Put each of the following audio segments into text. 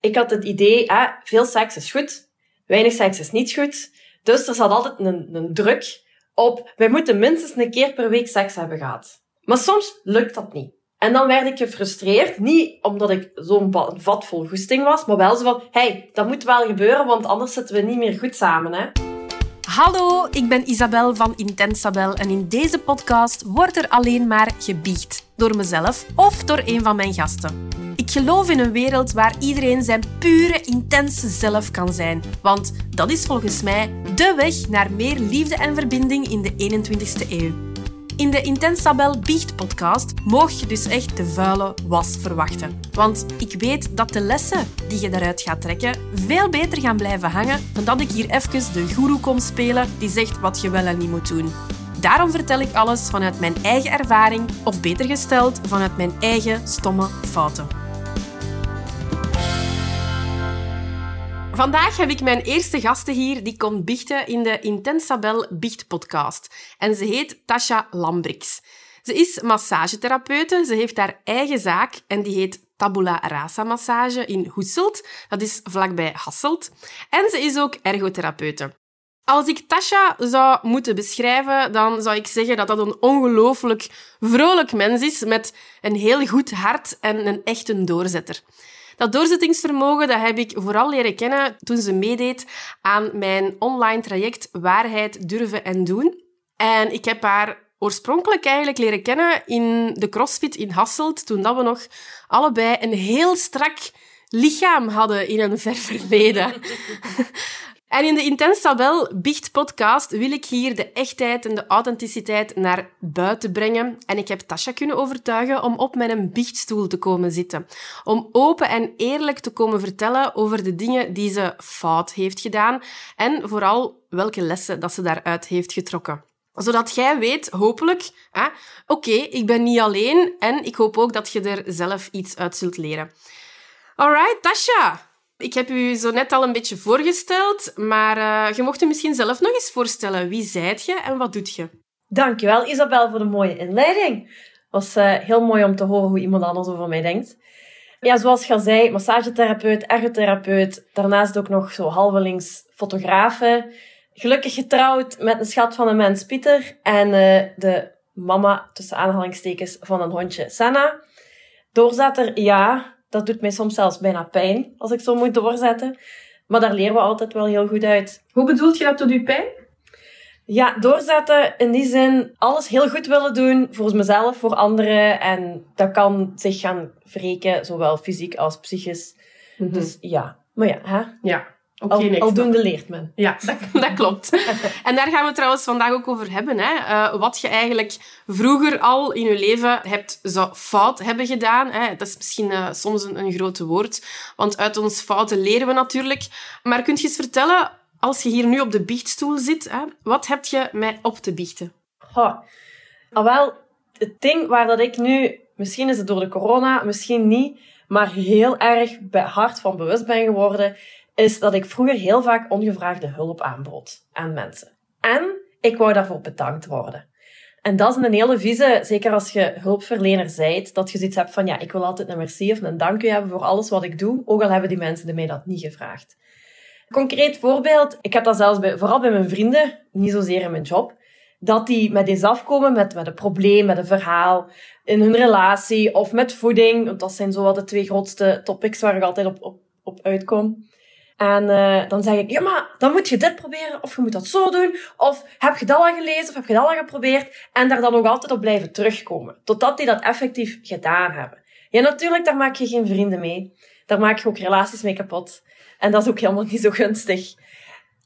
ik had het idee, hè, veel seks is goed, weinig seks is niet goed. Dus er zat altijd een, een druk op, wij moeten minstens een keer per week seks hebben gehad. Maar soms lukt dat niet. En dan werd ik gefrustreerd, niet omdat ik zo'n vat vol goesting was, maar wel zo van, hey, dat moet wel gebeuren, want anders zitten we niet meer goed samen, hè. Hallo, ik ben Isabel van Intensabel en in deze podcast wordt er alleen maar gebiecht. Door mezelf of door een van mijn gasten. Ik geloof in een wereld waar iedereen zijn pure, intense zelf kan zijn. Want dat is volgens mij de weg naar meer liefde en verbinding in de 21ste eeuw. In de Intensabel Biecht podcast moog je dus echt de vuile was verwachten. Want ik weet dat de lessen die je daaruit gaat trekken veel beter gaan blijven hangen dan dat ik hier even de guru kom spelen die zegt wat je wel en niet moet doen. Daarom vertel ik alles vanuit mijn eigen ervaring, of beter gesteld, vanuit mijn eigen stomme fouten. Vandaag heb ik mijn eerste gasten hier die komt biechten in de Intensabel Biecht podcast. En ze heet Tasha Lambrix. Ze is massagetherapeute, ze heeft haar eigen zaak en die heet Tabula Rasa Massage in Hoeselt. Dat is vlakbij Hasselt. En ze is ook ergotherapeute. Als ik Tasha zou moeten beschrijven, dan zou ik zeggen dat dat een ongelooflijk vrolijk mens is met een heel goed hart en een echte doorzetter. Dat doorzettingsvermogen dat heb ik vooral leren kennen toen ze meedeed aan mijn online traject Waarheid, Durven en Doen. En ik heb haar oorspronkelijk eigenlijk leren kennen in de CrossFit in Hasselt, toen dat we nog allebei een heel strak lichaam hadden in een ver verleden. En in de Intens Tabel Biecht podcast wil ik hier de echtheid en de authenticiteit naar buiten brengen. En ik heb Tasha kunnen overtuigen om op mijn biechtstoel te komen zitten. Om open en eerlijk te komen vertellen over de dingen die ze fout heeft gedaan. En vooral welke lessen dat ze daaruit heeft getrokken zodat jij weet, hopelijk, oké, ik ben niet alleen en ik hoop ook dat je er zelf iets uit zult leren. Alright, Tasha, ik heb u zo net al een beetje voorgesteld, maar uh, je mocht u misschien zelf nog eens voorstellen. Wie zijt je en wat doet je? Dankjewel Isabel voor de mooie inleiding. Het was uh, heel mooi om te horen hoe iemand anders over mij denkt. Ja, zoals je al zei, massagetherapeut, ergotherapeut, daarnaast ook nog zo halvelings fotografe. Gelukkig getrouwd met een schat van een mens, Pieter, en uh, de mama, tussen aanhalingstekens, van een hondje, Sanna. Doorzetter, ja, dat doet mij soms zelfs bijna pijn als ik zo moet doorzetten. Maar daar leren we altijd wel heel goed uit. Hoe bedoelt je dat doet u pijn? Ja, doorzetten in die zin alles heel goed willen doen voor mezelf, voor anderen. En dat kan zich gaan wreken, zowel fysiek als psychisch. Mhm. Dus ja, maar ja, hè? Ja. Okay, Al, aldoende leert men. Ja, dat, dat klopt. en daar gaan we trouwens vandaag ook over hebben. Hè. Uh, wat je eigenlijk vroeger al in je leven hebt zou fout hebben gedaan. Hè. Dat is misschien uh, soms een, een grote woord, want uit ons fouten leren we natuurlijk. Maar kun je eens vertellen, als je hier nu op de biechtstoel zit, hè, wat heb je mij op te biechten? Oh. Ah, wel, het ding waar dat ik nu, misschien is het door de corona, misschien niet, maar heel erg hard van bewust ben geworden, is dat ik vroeger heel vaak ongevraagde hulp aanbood aan mensen. En ik wou daarvoor bedankt worden. En dat is een hele vieze, zeker als je hulpverlener zijt, dat je zoiets hebt van, ja, ik wil altijd een merci of een dank u hebben voor alles wat ik doe, ook al hebben die mensen mij dat niet gevraagd. Concreet voorbeeld, ik heb dat zelfs bij, vooral bij mijn vrienden, niet zozeer in mijn job, dat die met eens afkomen met, met een probleem, met een verhaal, in hun relatie of met voeding, want dat zijn zo wel de twee grootste topics waar ik altijd op, op, op uitkom. En uh, dan zeg ik, ja, maar dan moet je dit proberen, of je moet dat zo doen, of heb je dat al gelezen, of heb je dat al geprobeerd, en daar dan nog altijd op blijven terugkomen, totdat die dat effectief gedaan hebben. Ja, natuurlijk, daar maak je geen vrienden mee. Daar maak je ook relaties mee kapot. En dat is ook helemaal niet zo gunstig.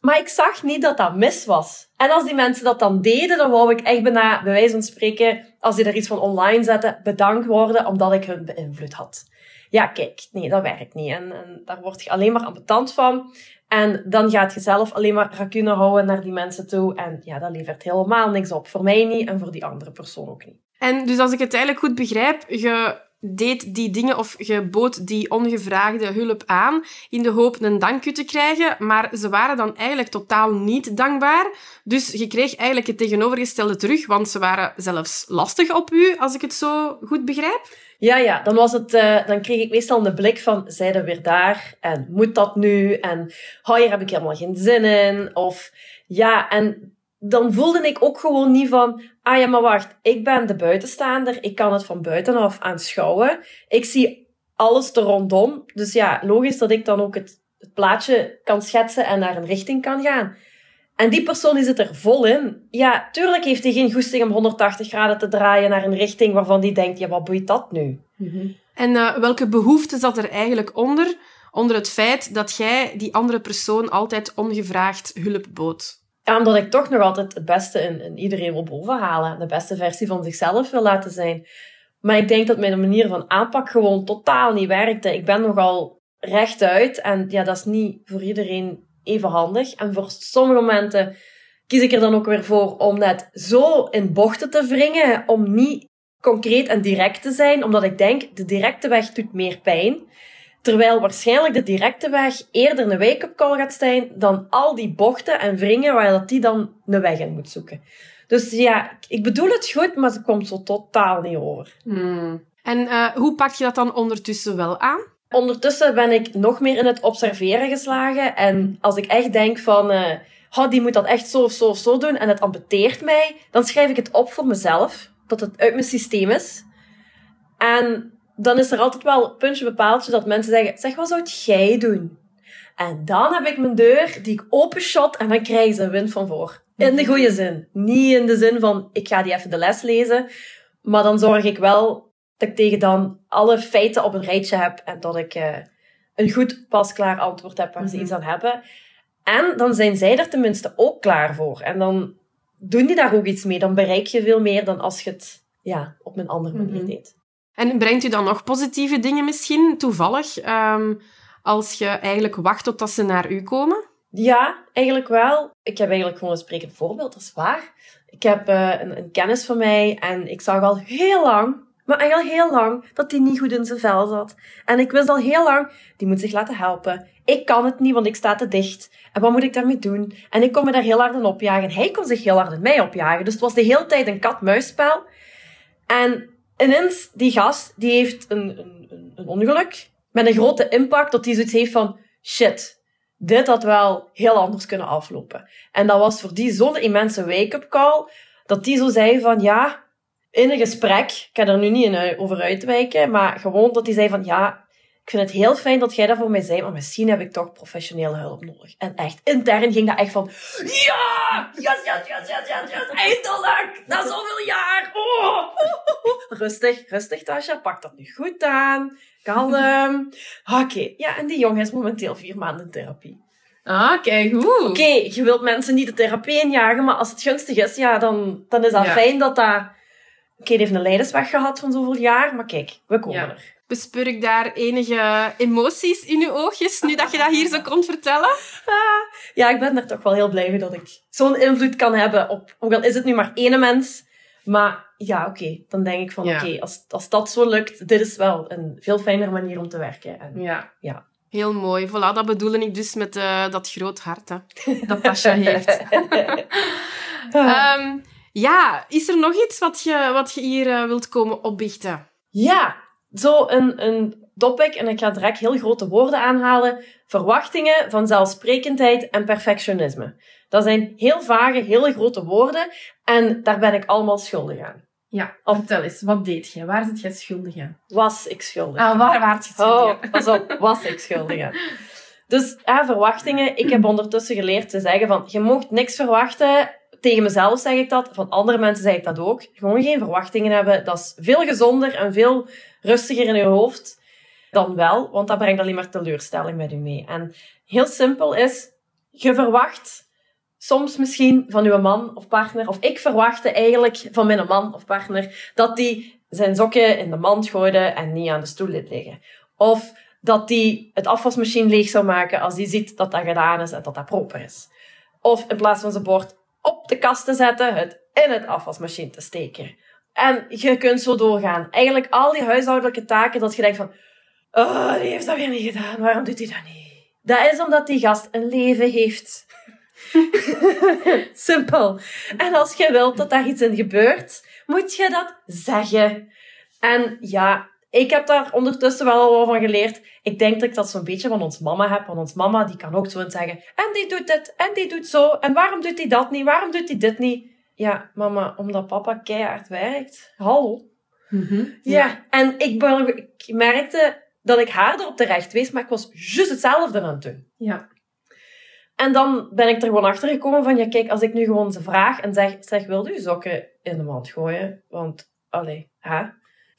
Maar ik zag niet dat dat mis was. En als die mensen dat dan deden, dan wou ik echt bijna, bij wijze van spreken, als die er iets van online zetten, bedankt worden omdat ik hun beïnvloed had ja, kijk, nee, dat werkt niet. En, en daar word je alleen maar ambetant van. En dan gaat je zelf alleen maar racune houden naar die mensen toe. En ja, dat levert helemaal niks op. Voor mij niet en voor die andere persoon ook niet. En dus als ik het eigenlijk goed begrijp, je deed die dingen of je bood die ongevraagde hulp aan in de hoop een dank te krijgen, maar ze waren dan eigenlijk totaal niet dankbaar. Dus je kreeg eigenlijk het tegenovergestelde terug, want ze waren zelfs lastig op u, als ik het zo goed begrijp. Ja, ja, dan, was het, uh, dan kreeg ik meestal de blik van, zij er weer daar? En moet dat nu? En, oh, hier heb ik helemaal geen zin in. Of, ja, en dan voelde ik ook gewoon niet van, ah ja, maar wacht, ik ben de buitenstaander, ik kan het van buitenaf aanschouwen. Ik zie alles er rondom. Dus ja, logisch dat ik dan ook het, het plaatje kan schetsen en naar een richting kan gaan. En die persoon die zit er vol in. Ja, tuurlijk heeft hij geen goesting om 180 graden te draaien naar een richting waarvan die denkt, ja, wat boeit dat nu? Mm En uh, welke behoefte zat er eigenlijk onder? Onder het feit dat jij die andere persoon altijd ongevraagd hulp bood? Omdat ik toch nog altijd het beste in, in iedereen wil bovenhalen. De beste versie van zichzelf wil laten zijn. Maar ik denk dat mijn manier van aanpak gewoon totaal niet werkte. Ik ben nogal rechtuit. En ja, dat is niet voor iedereen even handig. En voor sommige momenten kies ik er dan ook weer voor om net zo in bochten te wringen. Om niet concreet en direct te zijn. Omdat ik denk, de directe weg doet meer pijn. Terwijl waarschijnlijk de directe weg eerder een wake-up call gaat zijn dan al die bochten en wringen waar dat die dan een weg in moet zoeken. Dus ja, ik bedoel het goed, maar het komt zo totaal niet over. Hmm. En uh, hoe pak je dat dan ondertussen wel aan? Ondertussen ben ik nog meer in het observeren geslagen. En als ik echt denk van, uh, oh, die moet dat echt zo of zo of zo doen en het ambeteert mij, dan schrijf ik het op voor mezelf, dat het uit mijn systeem is. En dan is er altijd wel puntje bepaaltje dat mensen zeggen, zeg, wat zou jij doen? En dan heb ik mijn deur die ik openshot en dan krijgen ze een wind van voor. In de goede zin. Niet in de zin van, ik ga die even de les lezen. Maar dan zorg ik wel dat ik tegen dan alle feiten op een rijtje heb en dat ik uh, een goed pasklaar antwoord heb waar ze mhm. iets aan hebben. En dan zijn zij er tenminste ook klaar voor. En dan doen die daar ook iets mee. Dan bereik je veel meer dan als je het ja, op een andere manier mhm. deed. En brengt u dan nog positieve dingen misschien, toevallig, um, als je eigenlijk wacht totdat ze naar u komen? Ja, eigenlijk wel. Ik heb eigenlijk gewoon een sprekend voorbeeld, dat is waar. Ik heb uh, een, een, kennis van mij en ik zag al heel lang, maar eigenlijk al heel lang, dat die niet goed in zijn vel zat. En ik wist al heel lang, die moet zich laten helpen. Ik kan het niet, want ik sta te dicht. En wat moet ik daarmee doen? En ik kon me daar heel hard in opjagen. Hij kon zich heel hard in mij opjagen. Dus het was de hele tijd een kat-muisspel. En ineens, die gast, die heeft een, een, een ongeluk met een grote impact, dat hij zoiets heeft van, shit, dit had wel heel anders kunnen aflopen. En dat was voor die zo'n immense wake-up call, dat die zo zei van, ja, in een gesprek, ik ga er nu niet over uitwijken, maar gewoon dat hij zei van, ja, ik vind het heel fijn dat jij dat voor mij zei, maar misschien heb ik toch professionele hulp nodig. En echt, intern ging dat echt van, ja, yes, yes, yes, yes, yes, yes, eindelijk, na zoveel jaar. Oh. Rustig, rustig Tasha, pak dat nu goed aan. Kalm. Oké, ja, en die jongen is momenteel vier maanden in therapie. Ah, kijk, goed. Oké, je wilt mensen niet de therapie injagen, maar als het gunstig is, ja, dan, dan is dat fijn dat dat... Oké, okay, heeft een leidersweg gehad van zoveel jaar, maar kijk, we komen er. Bespeur ik daar enige emoties in uw oogjes, nu dat je dat hier zo kon vertellen? Ah, ja, ik ben er toch wel heel blij mee dat ik zo'n invloed kan hebben op... Ook al is het nu maar één mens, maar ja, oké. Dan denk ik van, oké, als, als dat zo lukt, dit is wel een veel fijnere manier om te werken. En, ja. ja. Heel mooi. Voilà, dat bedoel ik dus met uh, dat groot hart hè, dat Tasha heeft. um, ja, is er nog iets wat je, wat je hier uh, wilt komen opbiechten? Ja, zo een, een topic, en ik ga direct heel grote woorden aanhalen. Verwachtingen, vanzelfsprekendheid en perfectionisme. Dat zijn heel vage, hele grote woorden. En daar ben ik allemaal schuldig aan. Ja, of, vertel eens, wat deed je? Waar zit je schuldig aan? Was ik schuldig Ah, waar waart je schuldig aan? Oh, pas op, was ik schuldig aan. Dus ja, verwachtingen. Ik heb ondertussen geleerd te zeggen van, je mocht niks verwachten. Tegen mezelf zeg ik dat, van andere mensen zeg ik dat ook. Gewoon geen verwachtingen hebben. Dat is veel gezonder en veel rustiger in je hoofd dan wel, want dat brengt alleen maar teleurstelling met u mee. En heel simpel is, je verwacht soms misschien van uw man of partner, of ik verwachtte eigenlijk van mijn man of partner, dat die zijn sokken in de mand gooide en niet aan de stoel liet liggen. Of dat die het afwasmachine leeg zou maken als die ziet dat dat gedaan is en dat dat proper is. Of in plaats van zijn bord op de kast te zetten, het in het afwasmachine te steken. En je kunt zo doorgaan. Eigenlijk al die huishoudelijke taken dat je denkt van, oh, die heeft dat weer niet gedaan. Waarom doet hij dat niet? Dat is omdat die gast een leven heeft. Simpel. En als je wilt dat daar iets in gebeurt, moet je dat zeggen. En ja, ik heb daar ondertussen wel al van geleerd. Ik denk dat ik dat zo'n beetje van ons mama heb. Want ons mama die kan ook zo zeggen. En die doet dit, en die doet zo. En waarom doet hij dat niet? Waarom doet hij dit niet? Ja, mama, omdat papa keihard werkt. Hallo. Mhm. Ja, en ik, ben, ik merkte dat ik haar erop terecht wees, maar ik was juist hetzelfde aan het doen. Ja. En dan ben ik er gewoon achter gekomen van, ja kijk, als ik nu gewoon ze vraag en zeg, zeg wil u sokken in de mand gooien? Want, allee, hè?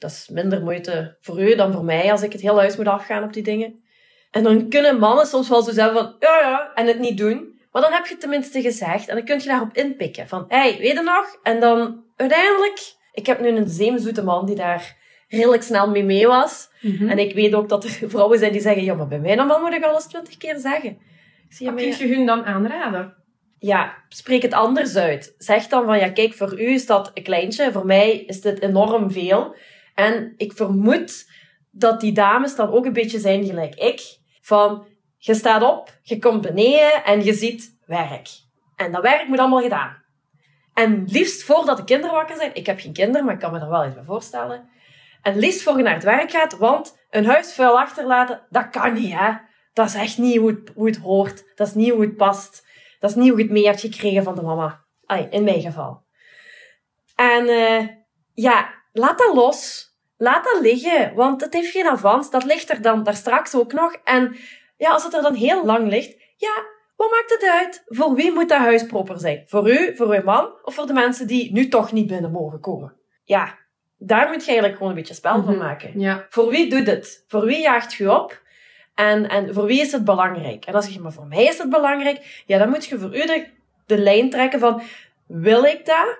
Dat is minder moeite voor u dan voor mij als ik het heel huis moet afgaan op die dingen. En dan kunnen mannen soms wel zo zeggen van, ja ja, en het niet doen. Maar dan heb je het tenminste gezegd en dan kun je daarop inpikken. Van, hé, hey, weet je nog? En dan uiteindelijk, ik heb nu een zeemzoete man die daar redelijk snel mee mee was. Mhm. En ik weet ook dat er vrouwen zijn die zeggen, ja, maar bij mij dan moet ik alles twintig keer zeggen. Zie, Wat kun je hun dan aanraden? ja, spreek het anders uit. Zeg dan van, ja, kijk, voor u is dat een kleintje, voor mij is dit enorm veel. En ik vermoed dat die dames dan ook een beetje zijn gelijk ik. Van, je staat op, je komt beneden en je ziet werk. En dat werk moet allemaal gedaan. En liefst voordat de kinderen wakker zijn, ik heb geen kinderen, maar ik kan me er wel eens bij voorstellen. En liefst voor je naar het werk gaat, want een huis vuil achterlaten, dat kan niet, hè. Dat is echt niet hoe het, hoe het hoort. Dat is niet hoe het past. Dat is niet hoe je het mee hebt gekregen van de mama. In mijn geval. En eh, ja, laat dat los. Laat dat liggen, want het heeft geen avans. Dat ligt er dan daar straks ook nog. En ja, als het er dan heel lang ligt, ja, wat maakt het uit? Voor wie moet dat huis proper zijn? Voor u, voor uw man of voor de mensen die nu toch niet binnen mogen komen? Ja, daar moet je eigenlijk gewoon een beetje spel van Mhm. maken. Ja. Voor wie doet het? Voor wie jaagt je op? En, en voor wie is het belangrijk? En zeg je, maar voor mij is het belangrijk. Ja, dan moet je voor u de, de lijn trekken van, wil ik dat?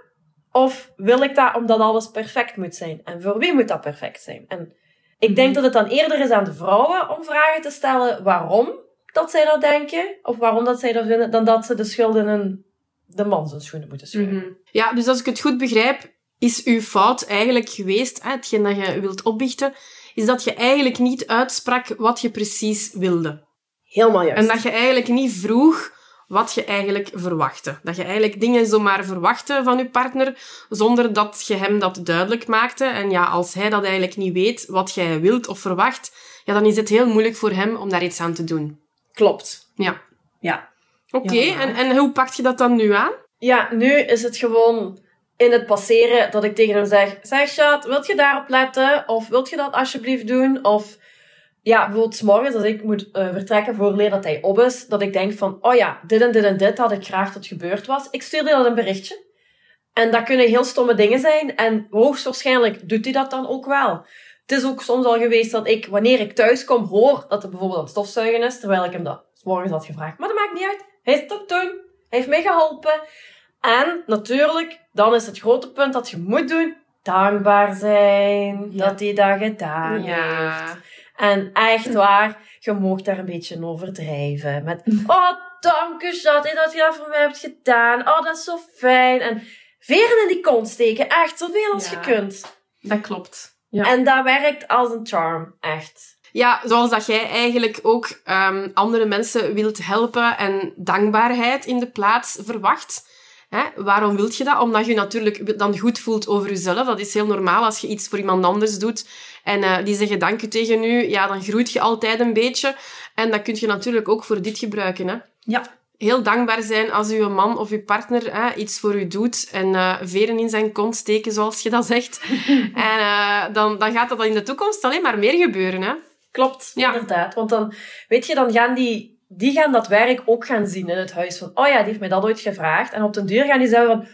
Of wil ik dat omdat alles perfect moet zijn? En voor wie moet dat perfect zijn? En ik denk Mhm. dat het dan eerder is aan de vrouwen om vragen te stellen waarom dat zij dat denken, of waarom dat zij dat vinden, dan dat ze de schuld in een, de man zijn schoenen moeten schuiven. Mhm. Ja, dus als ik het goed begrijp, is uw fout eigenlijk geweest, hè, hetgeen dat je wilt opbiechten, is dat je eigenlijk niet uitsprak wat je precies wilde. Helemaal juist. En dat je eigenlijk niet vroeg wat je eigenlijk verwachtte. Dat je eigenlijk dingen zomaar verwachtte van je partner, zonder dat je hem dat duidelijk maakte. En ja, als hij dat eigenlijk niet weet wat jij wilt of verwacht, ja, dan is het heel moeilijk voor hem om daar iets aan te doen. Klopt. Ja. Ja. Oké, Ja, en, en hoe pak je dat dan nu aan? Ja, nu is het gewoon in het passeren dat ik tegen hem zeg: Zeg, schat, wilt je daarop letten? Of wilt je dat alsjeblieft doen? Of ja, bijvoorbeeld morgens als ik moet eh, vertrekken voor leer dat hij op is, dat ik denk van: Oh ja, dit en dit en dit had ik graag dat gebeurd was. Ik stuurde dat een berichtje. En dat kunnen heel stomme dingen zijn. En hoogstwaarschijnlijk doet hij dat dan ook wel. Het is ook soms al geweest dat ik, wanneer ik thuis kom, hoor dat er bijvoorbeeld aan het stofzuigen is, terwijl ik hem dat 's morgens had gevraagd. Maar dat maakt niet uit. Hij is ook doen. Hij heeft mij geholpen. En natuurlijk, dan is het grote punt dat je moet doen, dankbaar zijn Ja. dat hij dat gedaan heeft. En echt waar, je mocht daar een beetje overdrijven. Met, oh, dank u, schat, dat je dat voor mij hebt gedaan. Oh, dat is zo fijn. En veren in die kont steken, echt, zoveel als Ja. je kunt. Dat klopt. Ja. En dat werkt als een charm, echt. Ja, zoals dat jij eigenlijk ook ehm, andere mensen wilt helpen en dankbaarheid in de plaats verwacht. Hè? Waarom wilt je dat? Omdat je natuurlijk dan goed voelt over jezelf. Dat is heel normaal als je iets voor iemand anders doet en eh, die zeggen dank u tegen u. Ja, dan groeit je altijd een beetje. En dat kun je natuurlijk ook voor dit gebruiken. Hè? Ja. Heel dankbaar zijn als uw man of uw partner hè, iets voor u doet en eh, veren in zijn kont steken, zoals je dat zegt. en eh, dan, dan gaat dat in de toekomst alleen maar meer gebeuren. Hè? Klopt, Ja. inderdaad. Want dan, weet je, dan gaan die, die gaan dat werk ook gaan zien in het huis. Van, oh ja, die heeft mij dat ooit gevraagd. En op den duur gaan die zeggen van,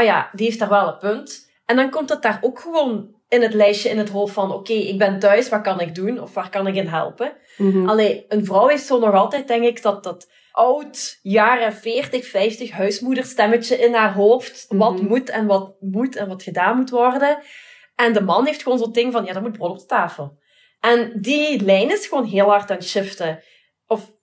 oh ja, die heeft daar wel een punt. En dan komt het daar ook gewoon in het lijstje in het hoofd van, oké, ik ben thuis, wat kan ik doen? Of waar kan ik in helpen? Mhm. Allee, een vrouw heeft zo nog altijd, denk ik, dat, dat oud, jaren 40, 50 huismoederstemmetje in haar hoofd. Wat Mhm. moet en wat moet en wat gedaan moet worden. En de man heeft gewoon zo'n ding van, ja, dat moet brood op de tafel. En die lijn is gewoon heel hard aan het shiften.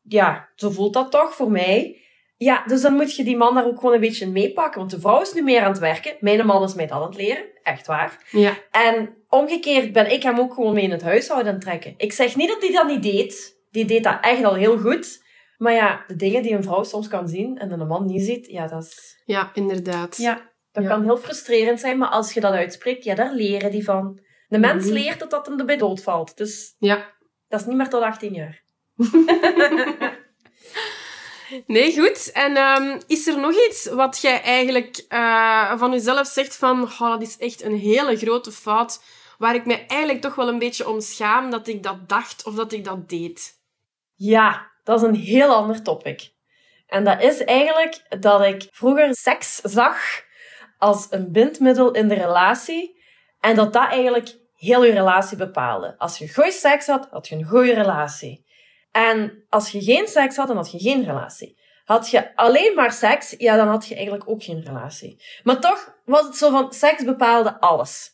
Ja, zo voelt dat toch voor mij. Ja, dus dan moet je die man daar ook gewoon een beetje meepakken. Want de vrouw is nu meer aan het werken. Mijn man is mij dat aan het leren. Echt waar. Ja. En omgekeerd ben ik hem ook gewoon mee in het huishouden aan het trekken. Ik zeg niet dat hij dat niet deed. Die deed dat echt al heel goed. Maar ja, de dingen die een vrouw soms kan zien en een man niet ziet, ja, dat is... Ja, inderdaad. Ja, dat Ja. kan heel frustrerend zijn. Maar als je dat uitspreekt, ja, daar leren die van. De mens Mhm. leert dat dat hem erbij doodvalt. Dus Ja. dat is niet meer tot 18 jaar. Nee, goed. En ehm, is er nog iets wat jij eigenlijk eh, van jezelf zegt van oh, dat is echt een hele grote fout waar ik me eigenlijk toch wel een beetje om schaam dat ik dat dacht of dat ik dat deed? Ja, dat is een heel ander topic. En dat is eigenlijk dat ik vroeger seks zag als een bindmiddel in de relatie. En dat dat eigenlijk heel je relatie bepaalde. Als je goede seks had, had je een goede relatie. En als je geen seks had, dan had je geen relatie. Had je alleen maar seks, ja, dan had je eigenlijk ook geen relatie. Maar toch was het zo van, seks bepaalde alles.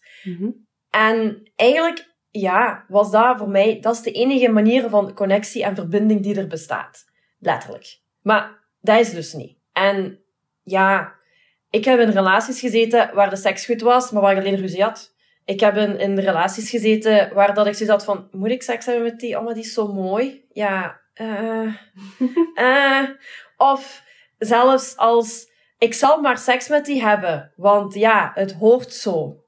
En eigenlijk, ja, was dat voor mij, dat is de enige manier van connectie en verbinding die er bestaat. Letterlijk. Maar dat is dus niet. En ja, ik heb in relaties gezeten waar de seks goed was, maar waar ik alleen ruzie had. Ik heb in, in relaties gezeten waar dat ik zoiets had van, moet ik seks hebben met die? Oh, maar die is zo mooi. Ja, eh... eh of zelfs als, ik zal maar seks met die hebben, want ja, het hoort zo.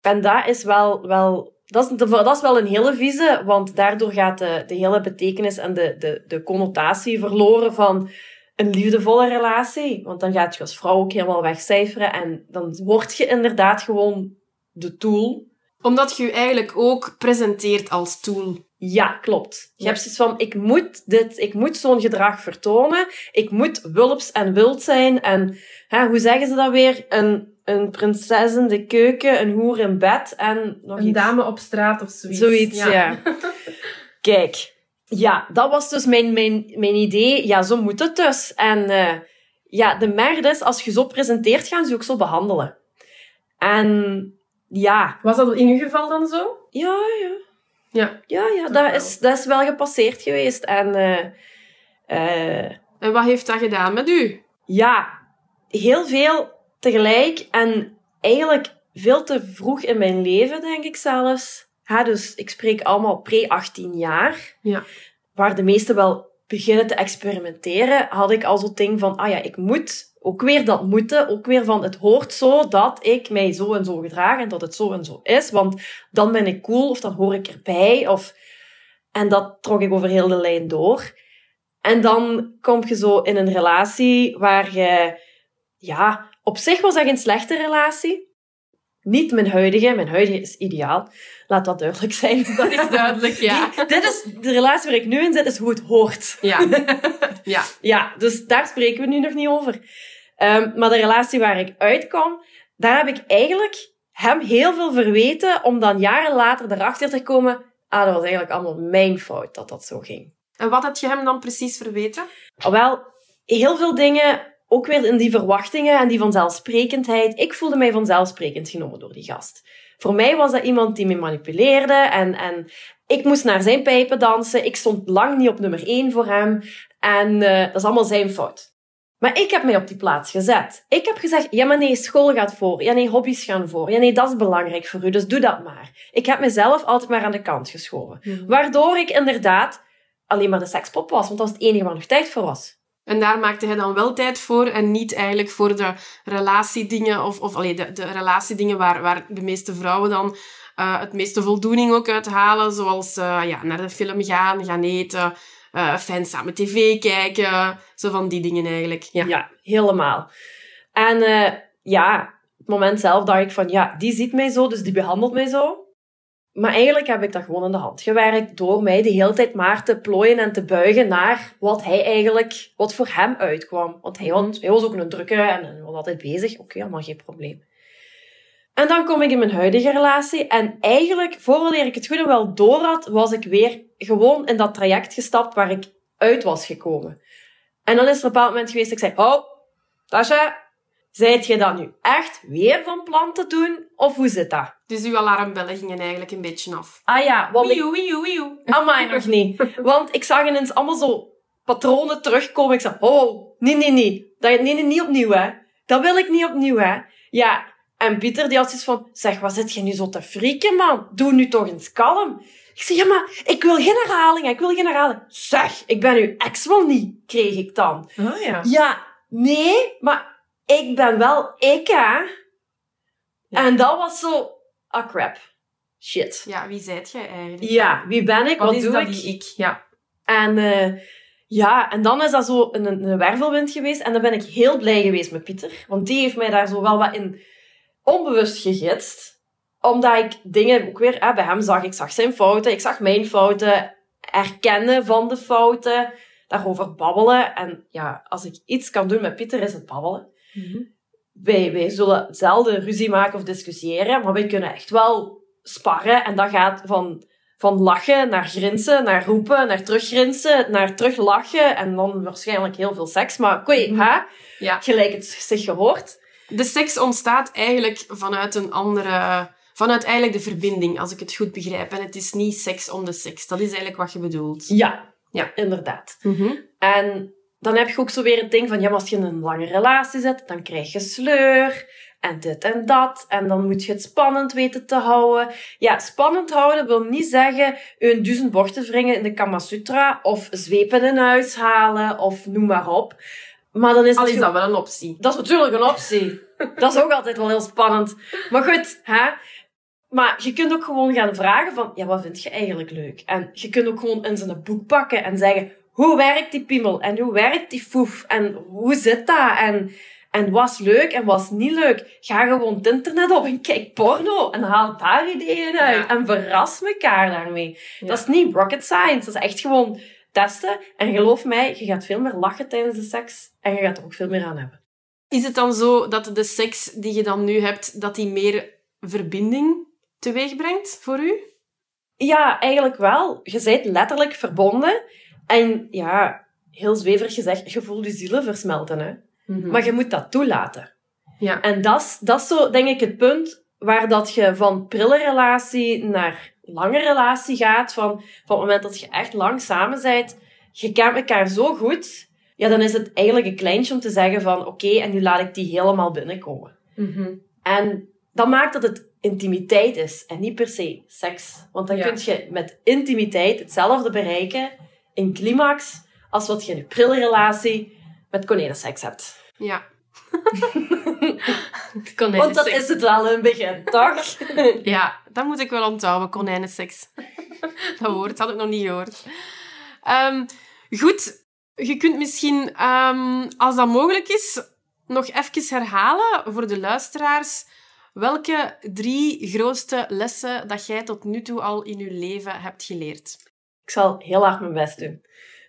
En dat is wel, wel dat, is, dat is wel een hele vieze, want daardoor gaat de, de hele betekenis en de, de, de connotatie verloren van een liefdevolle relatie. Want dan gaat je als vrouw ook helemaal wegcijferen en dan word je inderdaad gewoon de tool. Omdat je je eigenlijk ook presenteert als tool. Ja, klopt. Je Ja. hebt zoiets van, ik moet dit, ik moet zo'n gedrag vertonen. Ik moet wulps en wild zijn. En hè, hoe zeggen ze dat weer? Een, een prinses in de keuken, een hoer in bed en nog iets. op straat of zoiets. Zoiets, ja. Kijk, ja, dat was dus mijn, mijn, mijn idee. Ja, zo moet het dus. En eh, ja, de merde is, als je zo presenteert, gaan ze je ook zo behandelen. En ja, Was dat in uw geval dan zo? ja, ja. Ja. Ja, ja, Dat is, dat is wel gepasseerd geweest. En eh, eh, En wat heeft dat gedaan met u? ja, heel veel tegelijk. En eigenlijk veel te vroeg in mijn leven, denk ik zelfs. Ja, dus ik spreek allemaal pre-18 jaar. Ja. Waar de meesten wel beginnen te experimenteren, had ik al zo'n ding van, ah ja, ik moet. Ook weer dat moeten. Ook weer van, het hoort zo dat ik mij zo en zo gedraag en dat het zo en zo is. Want dan ben ik cool of dan hoor ik erbij. Of... En dat trok ik over heel de lijn door. En dan kom je zo in een relatie waar je... Ja, op zich was dat geen slechte relatie. Niet mijn huidige. Mijn huidige is ideaal. Laat dat duidelijk zijn. Dat is duidelijk, ja. Die- dit is de relatie waar ik nu in zit, is hoe het hoort. Ja. Ja. Ja, dus daar spreken we nu nog niet over. Ehm, maar de relatie waar ik uitkwam, daar heb ik eigenlijk hem heel veel verweten om dan jaren later erachter te komen, ah, dat was eigenlijk allemaal mijn fout dat dat zo ging. En wat had je hem dan precies verweten? Wel, heel veel dingen, ook weer in die verwachtingen en die vanzelfsprekendheid. Ik voelde mij vanzelfsprekend genomen door die gast. Voor mij was dat iemand die me manipuleerde en, en ik moest naar zijn pijpen dansen. Ik stond lang niet op nummer één voor hem. En eh, dat is allemaal zijn fout. Maar ik heb mij op die plaats gezet. Ik heb gezegd, ja maar nee, school gaat voor. Ja nee, hobby's gaan voor. Ja nee, dat is belangrijk voor u, dus doe dat maar. Ik heb mezelf altijd maar aan de kant geschoven. Waardoor ik inderdaad alleen maar de sekspop was, want dat was het enige waar nog tijd voor was. En daar maakte hij dan wel tijd voor en niet eigenlijk voor de relatiedingen of, of allee, de, de relatiedingen waar, waar de meeste vrouwen dan eh, het meeste voldoening ook uit halen, zoals eh, ja, naar de film gaan, gaan eten, eh fijn samen tv kijken, zo van die dingen eigenlijk. Ja. Helemaal. En eh, ja, het moment zelf dacht ik van, ja, die ziet mij zo, dus die behandelt mij zo. Maar eigenlijk heb ik dat gewoon in de hand gewerkt door mij de hele tijd maar te plooien en te buigen naar wat hij eigenlijk, wat voor hem uitkwam. Want hij, had, hij was ook een drukker en, was altijd bezig. Oké, allemaal geen probleem. En dan kom ik in mijn huidige relatie en eigenlijk, voordat ik het goed en wel door had, was ik weer gewoon in dat traject gestapt waar ik uit was gekomen. En dan is er een bepaald moment geweest dat ik zei, oh, Tasha, zijt je dat nu echt weer van plan te doen? Of hoe zit dat? Dus uw alarmbellen gingen eigenlijk een beetje af. Ah ja, want ik... Wieuw, wieuw, wieuw. Amai, nog niet. Want ik zag ineens allemaal zo patronen terugkomen. Ik zeg, oh, nee, nee, nee. Dat, nee, nee, niet opnieuw, hè. Dat wil ik niet opnieuw, hè. Ja, en Pieter die had zoiets van, zeg, wat zit je nu zo te frieken, man? Doe nu toch eens kalm. Ik zeg, ja, maar ik wil geen herhaling, ik wil geen herhaling. Zeg, ik ben uw ex wel niet, kreeg ik dan. Oh ja. Ja, nee, maar ik ben wel ik, hè. En dat was zo, ah crap. Shit. Ja, wie zijt jij eigenlijk? Ja, wie ben ik? Wat, Wat, is doe dat ik? die ik? Ja. En eh, ja, en dan is dat zo een, een wervelwind geweest. En dan ben ik heel blij geweest met Pieter. Want die heeft mij daar zo wel wat in onbewust gegidst. Omdat ik dingen ook weer hè, bij hem zag. Ik zag zijn fouten, ik zag mijn fouten. Erkennen van de fouten. Daarover babbelen. En ja, als ik iets kan doen met Pieter, is het babbelen. Wij, wij zullen zelden ruzie maken of discussiëren. Maar wij kunnen echt wel sparren. En dat gaat van van lachen naar grinsen, naar roepen, naar teruggrinsen, naar teruglachen en dan waarschijnlijk heel veel seks. Maar Mhm. hè? Ja. gelijk het zich gehoord. De seks ontstaat eigenlijk vanuit een andere... Vanuit eigenlijk de verbinding, als ik het goed begrijp. En het is niet seks om de seks. Dat is eigenlijk wat je bedoelt. Ja, Ja. inderdaad. Mhm. En dan heb je ook zo weer het ding van, ja, maar als je in een lange relatie zit, dan krijg je sleur en dit en dat. En dan moet je het spannend weten te houden. Ja, spannend houden wil niet zeggen een duizend bochten wringen in de Kama Sutra of zwepen in huis halen of noem maar op. Maar dan is Al is dat wel een optie. Dat is natuurlijk een optie. Dat is ook altijd wel heel spannend. Maar goed, hè. Maar je kunt ook gewoon gaan vragen van, ja, wat vind je eigenlijk leuk? En je kunt ook gewoon in zijn boek pakken en zeggen, hoe werkt die piemel? En hoe werkt die foef? En hoe zit dat? En, en wat is leuk en wat is niet leuk? Ga gewoon het internet op en kijk porno en haal daar ideeën uit. Ja. En verras elkaar daarmee. Ja. Dat is niet rocket science. Dat is echt gewoon testen. En geloof mij, je gaat veel meer lachen tijdens de seks. En je gaat er ook veel meer aan hebben. Is het dan zo dat de seks die je dan nu hebt, dat die meer verbinding teweeg brengt voor u? Ja, eigenlijk wel. Je bent letterlijk verbonden. En ja, heel zweverig gezegd, je voelt je zielen versmelten. Hè? Maar je moet dat toelaten. Ja. En dat is, dat is zo, denk ik, het punt waar dat je van prille relatie naar lange relatie gaat. Van, van het moment dat je echt lang samen bent, je kent elkaar zo goed. Ja, dan is het eigenlijk een kleintje om te zeggen van, oké, en nu laat ik die helemaal binnenkomen. Mhm. En dat maakt dat het intimiteit is en niet per se seks. Want dan Ja. kun je met intimiteit hetzelfde bereiken in climax als wat je in een prille relatie met konijnenseks hebt. Ja. Want dat is het wel in het begin, toch? Ja, dat moet ik wel onthouden, konijnenseks. dat woord had ik nog niet gehoord. Ehm, goed, je kunt misschien, ehm, als dat mogelijk is, nog even herhalen voor de luisteraars welke drie grootste lessen dat jij tot nu toe al in je leven hebt geleerd. Ik zal heel hard mijn best doen.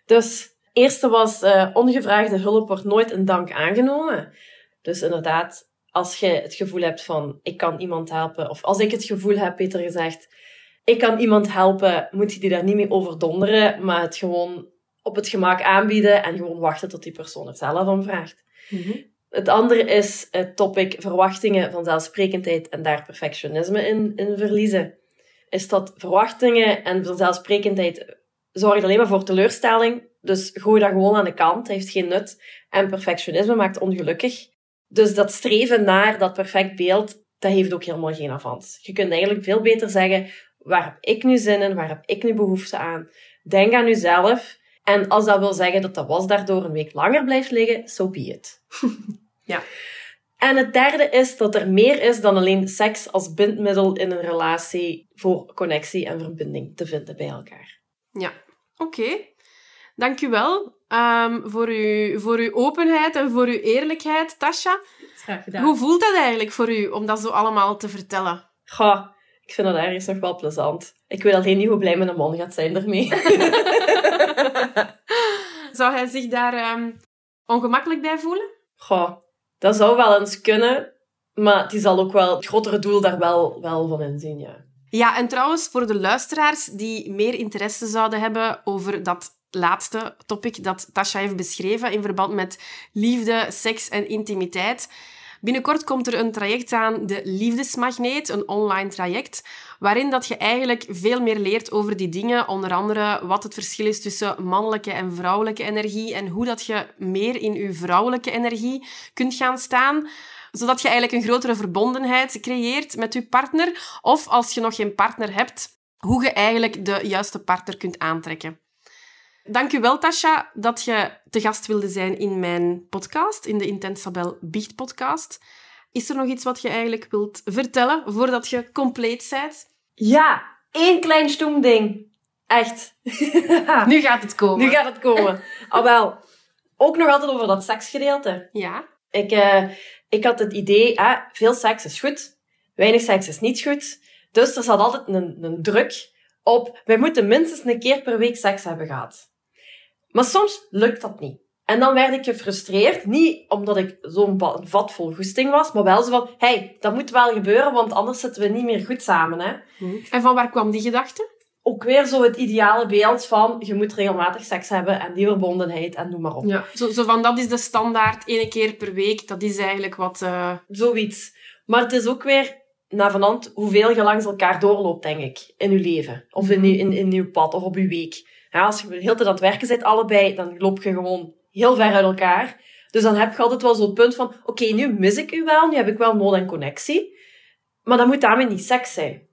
Dus, eerste was, eh, ongevraagde hulp wordt nooit een dank aangenomen. Dus inderdaad, als je het gevoel hebt van, ik kan iemand helpen, of als ik het gevoel heb, beter gezegd, ik kan iemand helpen, moet je die daar niet mee overdonderen, maar het gewoon op het gemak aanbieden en gewoon wachten tot die persoon er zelf om vraagt. Het andere is het topic verwachtingen, vanzelfsprekendheid en daar perfectionisme in, in verliezen. Is dat verwachtingen en vanzelfsprekendheid zorgt alleen maar voor teleurstelling. Dus gooi dat gewoon aan de kant, heeft geen nut. En perfectionisme maakt ongelukkig. Dus dat streven naar dat perfect beeld, dat heeft ook helemaal geen avans. Je kunt eigenlijk veel beter zeggen, waar heb ik nu zin in, waar heb ik nu behoefte aan? Denk aan jezelf. En als dat wil zeggen dat de was daardoor een week langer blijft liggen, so be it. Ja. En het derde is dat er meer is dan alleen seks als bindmiddel in een relatie voor connectie en verbinding te vinden bij elkaar. Ja, oké. Dank u ehm, voor, uw, voor uw openheid en voor uw eerlijkheid, Tasha. Graag Hoe voelt dat eigenlijk voor u om dat zo allemaal te vertellen? Goh, ik vind dat ergens nog wel plezant. Ik weet alleen niet hoe blij mijn man gaat zijn ermee. Zou hij zich daar ehm, ongemakkelijk bij voelen? Goh, dat zou wel eens kunnen. Maar die zal ook wel het grotere doel daar wel, wel van inzien, ja. Ja, en trouwens, voor de luisteraars die meer interesse zouden hebben over dat laatste topic dat Tasha heeft beschreven in verband met liefde, seks en intimiteit. Binnenkort komt er een traject aan, de Liefdesmagneet, een online traject, waarin dat je eigenlijk veel meer leert over die dingen. Onder andere wat het verschil is tussen mannelijke en vrouwelijke energie en hoe dat je meer in je vrouwelijke energie kunt gaan staan zodat je eigenlijk een grotere verbondenheid creëert met je partner. Of als je nog geen partner hebt, hoe je eigenlijk de juiste partner kunt aantrekken. Dank u wel, Tasha, dat je te gast wilde zijn in mijn podcast, in de Intensabel Biecht podcast. Is er nog iets wat je eigenlijk wilt vertellen voordat je compleet bent? Ja, één klein stoem ding. Echt. nu gaat het komen. Nu gaat het komen. Al wel, ook nog altijd over dat seksgedeelte. Ja. Ik, uh, ik had het idee, hè, veel seks is goed, weinig seks is niet goed. Dus er zat altijd een, een druk op, wij moeten minstens een keer per week seks hebben gehad. Maar soms lukt dat niet. En dan werd ik gefrustreerd. Niet omdat ik zo'n vat vol goesting was, maar wel zo van, hey, dat moet wel gebeuren, want anders zitten we niet meer goed samen. Hè? En van waar kwam die gedachte? Ook weer zo het ideale beeld van, je moet regelmatig seks hebben en die verbondenheid en noem maar op. Ja, zo, zo van, dat is de standaard, één keer per week. Dat is eigenlijk wat... Uh... Zoiets. Maar het is ook weer naar vanand hoeveel je langs elkaar doorloopt, denk ik, in je leven. Of in, je, in, in je pad, of op je week. Ja, als je de hele tijd aan het werken bent, allebei, dan loop je gewoon heel ver uit elkaar. Dus dan heb je altijd wel zo'n punt van, oké, nu mis ik u wel, nu heb ik wel nood en connectie. Maar dat moet daarmee niet seks zijn.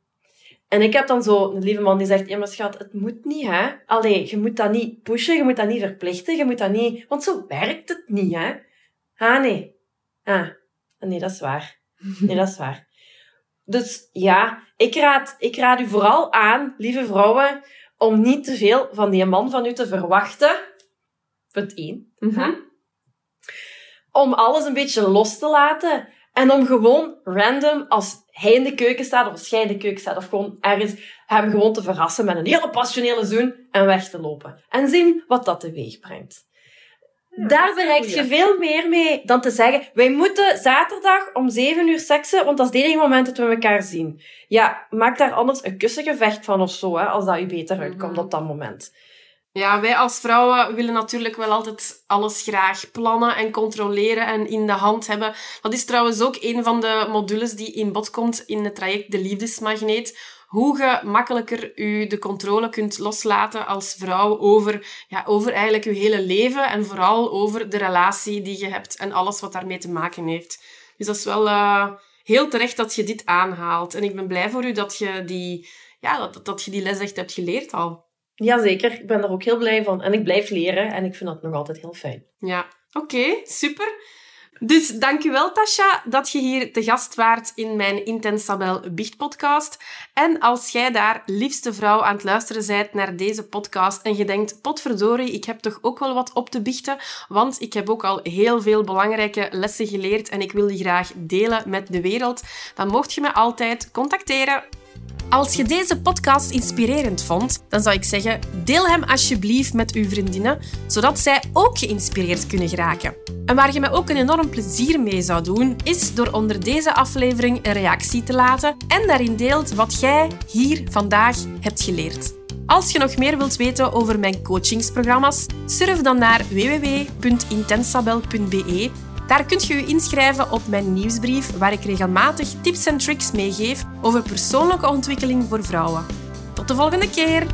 En ik heb dan zo een lieve man die zegt, ja maar schat, het moet niet, hè. Allee, je moet dat niet pushen, je moet dat niet verplichten, je moet dat niet... Want zo werkt het niet, hè. Ah, nee. Ah, nee, dat is waar. Nee, dat is waar. Dus ja, ik raad, ik raad u vooral aan, lieve vrouwen, om niet te veel van die man van u te verwachten. Punt 1. Mhm. Om alles een beetje los te laten. En om gewoon random, als hij in de keuken staat, of als jij in de keuken staat, of gewoon ergens, hem gewoon te verrassen met een hele passionele zoen en weg te lopen. En zien wat dat teweeg brengt. Daar bereik je veel meer mee dan te zeggen, wij moeten zaterdag om zeven uur seksen, want dat is het enige moment dat we elkaar zien. Ja, maak daar anders een kussengevecht van of zo, hè, als dat je beter uitkomt Mhm. op dat moment. Ja, wij als vrouwen willen natuurlijk wel altijd alles graag plannen en controleren en in de hand hebben. Dat is trouwens ook een van de modules die in bod komt in het traject De Liefdesmagneet. Hoe je makkelijker je de controle kunt loslaten als vrouw over, ja, over eigenlijk je hele leven en vooral over de relatie die je hebt en alles wat daarmee te maken heeft. Dus dat is wel eh, heel terecht dat je dit aanhaalt. En ik ben blij voor u dat je die, ja, dat, dat je die les echt hebt geleerd al. Jazeker, ik ben daar ook heel blij van. En ik blijf leren en ik vind dat nog altijd heel fijn. Ja, oké, super. Dus dankjewel, Tasha, dat je hier te gast waart in mijn Intensabel Biecht podcast. En als jij daar, liefste vrouw, aan het luisteren bent naar deze podcast en je denkt, potverdorie, ik heb toch ook wel wat op te biechten, want ik heb ook al heel veel belangrijke lessen geleerd en ik wil die graag delen met de wereld, dan mocht je me altijd contacteren. Als je deze podcast inspirerend vond, dan zou ik zeggen: deel hem alsjeblieft met uw vriendinnen, zodat zij ook geïnspireerd kunnen geraken. En waar je mij ook een enorm plezier mee zou doen, is door onder deze aflevering een reactie te laten en daarin deelt wat jij hier vandaag hebt geleerd. Als je nog meer wilt weten over mijn coachingsprogramma's, surf dan naar www.intensabel.be daar kunt je je inschrijven op mijn nieuwsbrief, waar ik regelmatig tips en tricks meegeef over persoonlijke ontwikkeling voor vrouwen. Tot de volgende keer!